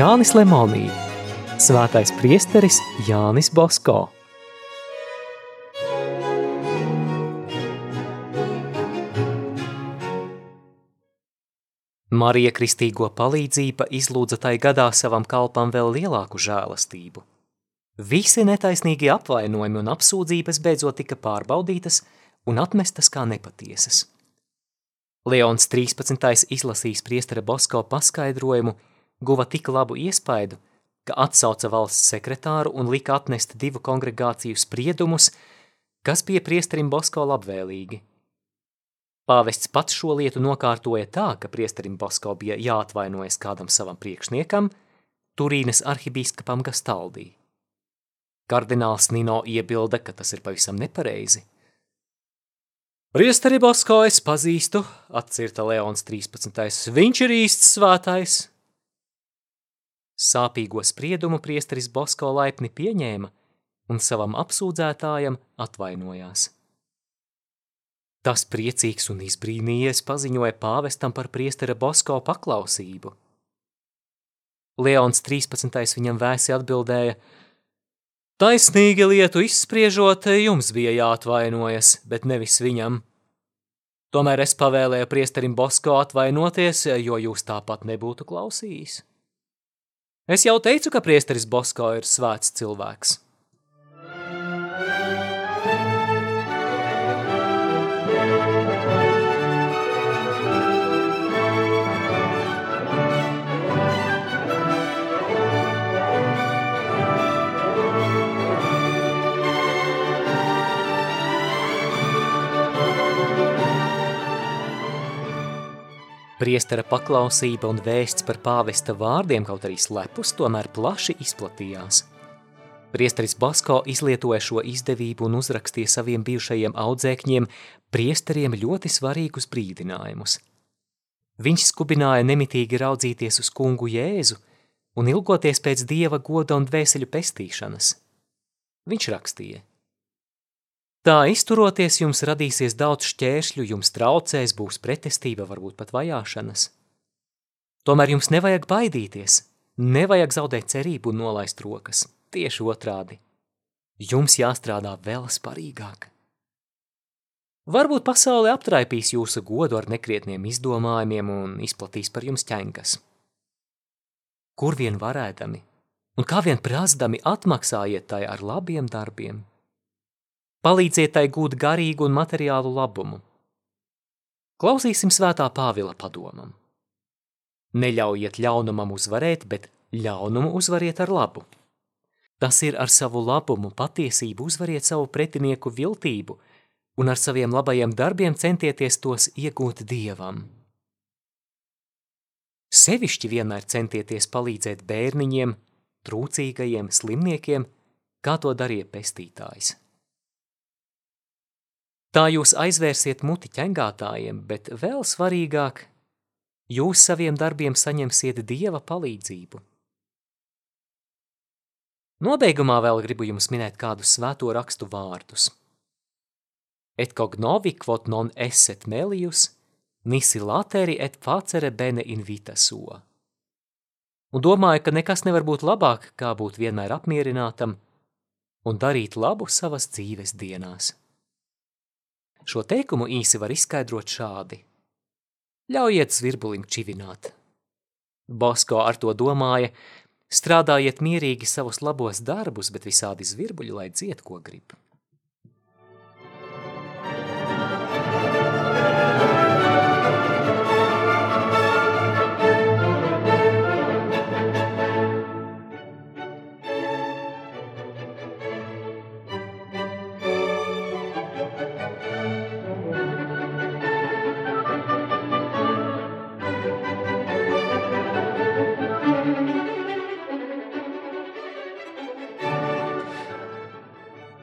Jānis Lemonī, svētais priesteris Jānis Bosko. Marija Kristīgo palīdzība izlūdza tai gadā savam kalpam vēl lielāku žēlastību. Visi netaisnīgi apvainojumi un apsūdzības beidzot tika pārbaudītas un atmestas kā nepatiesas. Leons 13. izlasījis priestera Bosko paskaidrojumu, guva tik labu iespaidu, ka atsauca valsts sekretāru un lika atnest divu kongregāciju spriedumus, kas bija priesterim Bosko labvēlīgi. Pāvests pats šo lietu nokārtoja tā, ka priesterim Bosko bija jāatvainojas kādam savam priekšniekam, Turīnas arhibīskapam Gastaldī. Kardināls Nino iebilda, ka tas ir pavisam nepareizi. Priesteri Bosko es pazīstu, atcirta Leons 13. Viņš ir īsts svētais. Sāpīgo spriedumu priesteris Bosko laipni pieņēma un savam apsūdzētājam atvainojās. Tas priecīgs un izbrīnījies paziņoja pāvestam par priestera Bosko paklausību. Leons 13. viņam vēsi atbildēja, Taisnīgi lietu izspriežot, jums bija jāatvainojas, bet nevis viņam. Tomēr es pavēlēju priesterim Bosko atvainoties, jo jūs tāpat nebūtu klausījis. Es jau teicu, ka priesteris Bosko ir svēts cilvēks. Priestera paklausība un vēsts par pāvesta vārdiem, kaut arī slepus, tomēr plaši izplatījās. Priesteris Basko izlietoja šo izdevību un uzrakstīja saviem bijušajiem audzēkņiem priesteriem ļoti svarīgus brīdinājumus. Viņš skubināja nemitīgi raudzīties uz kungu Jēzu un ilgoties pēc dieva goda un dvēseļu pestīšanas. Viņš rakstīja – Tā izturoties, jums radīsies daudz šķēršļu, jums traucēs, būs pretestība, varbūt pat vajāšanas. Tomēr jums nevajag baidīties, nevajag zaudēt cerību un nolaist rokas. Tieši otrādi. Jums jāstrādā vēl sparīgāk. Varbūt pasaule aptraipīs jūsu godu ar nekrietniem izdomājumiem un izplatīs par jums ķenkas. Kur vien varēdami un kā vien prasdami atmaksājiet tai ar labiem darbiem – Palīdziet tai gūt garīgu un materiālu labumu. Klausīsim svētā Pāvila padomam. Neļaujiet ļaunumam uzvarēt, bet ļaunumu uzvariet ar labu. Tas ir ar savu labumu, patiesību uzvariet savu pretinieku viltību un ar saviem labajiem darbiem centieties tos iegūt Dievam. Sevišķi vienmēr centieties palīdzēt bērniņiem, trūcīgajiem, slimniekiem, kā to darīja pestītājs. Tā jūs aizvērsiet muti ķengātājiem, bet vēl svarīgāk, jūs saviem darbiem saņemsiet Dieva palīdzību. Nobeigumā vēl gribu jums minēt kādus svēto rakstu vārdus. Et cognovi quod non esset melius, nisi lateri et facere bene invita sua. Un domāju, ka nekas nevar būt labāk, kā būt vienmēr apmierinātam un darīt labu savas dzīves dienās. Šo teikumu īsi var izskaidrot šādi. Ļaujiet zvirbulim čivināt. Bosko ar to domāja, strādājiet mierīgi savus labos darbus, bet visādi zvirbuļi, lai dzied, ko grib.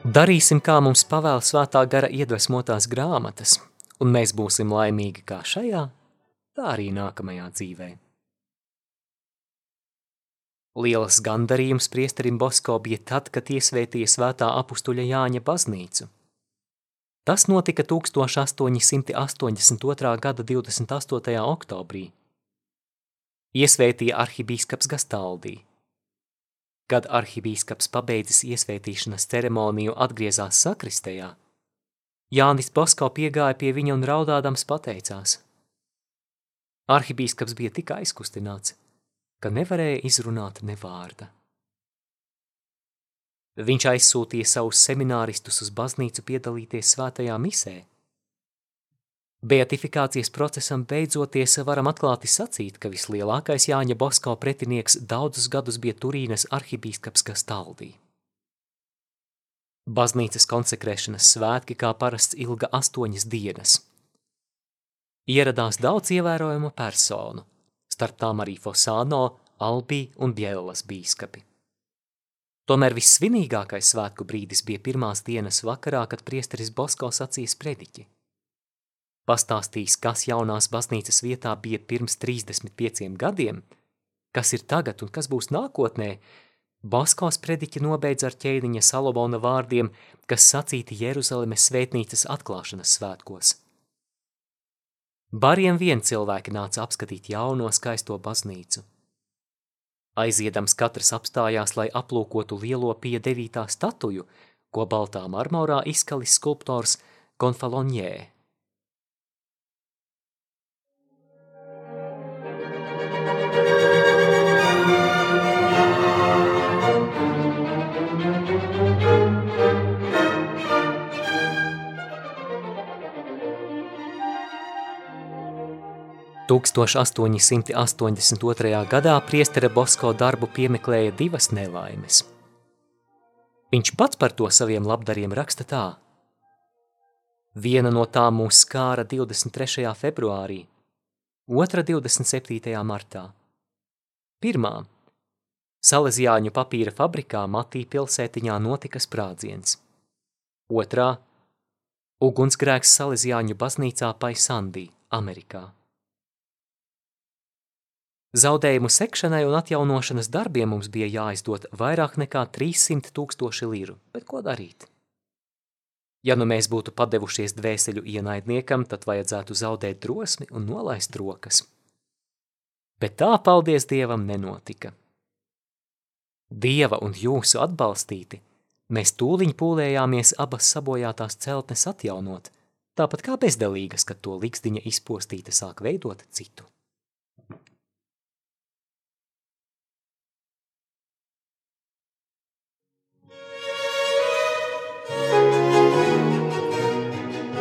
Darīsim, kā mums pavēl svētā gara iedvesmotās grāmatas, un mēs būsim laimīgi kā šajā, tā arī nākamajā dzīvē. Lielas gandarījums priesterim Bosko bija tad, kad iesvētīja svētā apustuļa Jāņa baznīcu. Tas notika 1882. gada 28. oktobrī. Iesvētīja arhibīskaps Gastaldī. Kad arhibīskaps pabeidzis iesvētīšanas ceremoniju atgriezās sakristējā, Jānis Basko piegāja pie viņa un raudādams pateicās. Arhibīskaps bija tik aizkustināts, ka nevarēja izrunāt ne vārda. Viņš aizsūtīja savus semināristus uz baznīcu piedalīties svētajā misē. Beatifikācijas procesam beidzoties varam atklāti sacīt, ka vislielākais Jāņa Bosko pretinieks daudzus gadus bija Turīnes arhibīskaps Gastaldī. Baznīcas konsekrēšanas svētki kā parasts ilga astoņas dienas. Ieradās daudz ievērojumu personu, starp tām arī Fosāno, Albī un Bjēlas bīskapi. Tomēr vissvinīgākais svētku brīdis bija pirmās dienas vakarā, kad priesteris Bosko sacīs prediķi. Pastāstīs, kas jaunās baznīcas vietā bija pirms 35 gadiem, kas ir tagad un kas būs nākotnē, Baskos prediķi nobeidz ar ķēniņa Salomona vārdiem, kas sacīti Jeruzalemes svētnīcas atklāšanas svētkos. Bariem vien cilvēki nāca apskatīt jauno skaisto baznīcu. Aiziedams katrs apstājās, lai aplūkotu lielo pie devītā statuju, ko baltā marmorā izkalis skulptors Gonfalonjē. 1882. gadā priestere Bosko darbu piemeklēja divas nelaimes. Viņš pats par to saviem labdariem raksta tā. Viena no tām mūs skāra 23. februārī, otra 27. martā. Pirmā – Salezjāņu papīra fabrikā Matī pilsētiņā notika sprādziens. Otrā – ugunsgrēks Salezjāņu baznīcā Paisandī, Amerikā. Zaudējumu sekšanai un atjaunošanas darbiem mums bija jāizdod vairāk nekā 300 tūkstoši liru, bet ko darīt? Ja nu mēs būtu padevušies dvēseļu ienaidniekam, tad vajadzētu zaudēt drosmi un nolaist rokas. Bet tā, paldies Dievam, nenotika. Dieva un jūsu atbalstīti, mēs tūliņ pūlējāmies abas sabojātās celtnes atjaunot, tāpat kā bezdelīgas, kad to likstiņa izpostīta sāk veidot citu.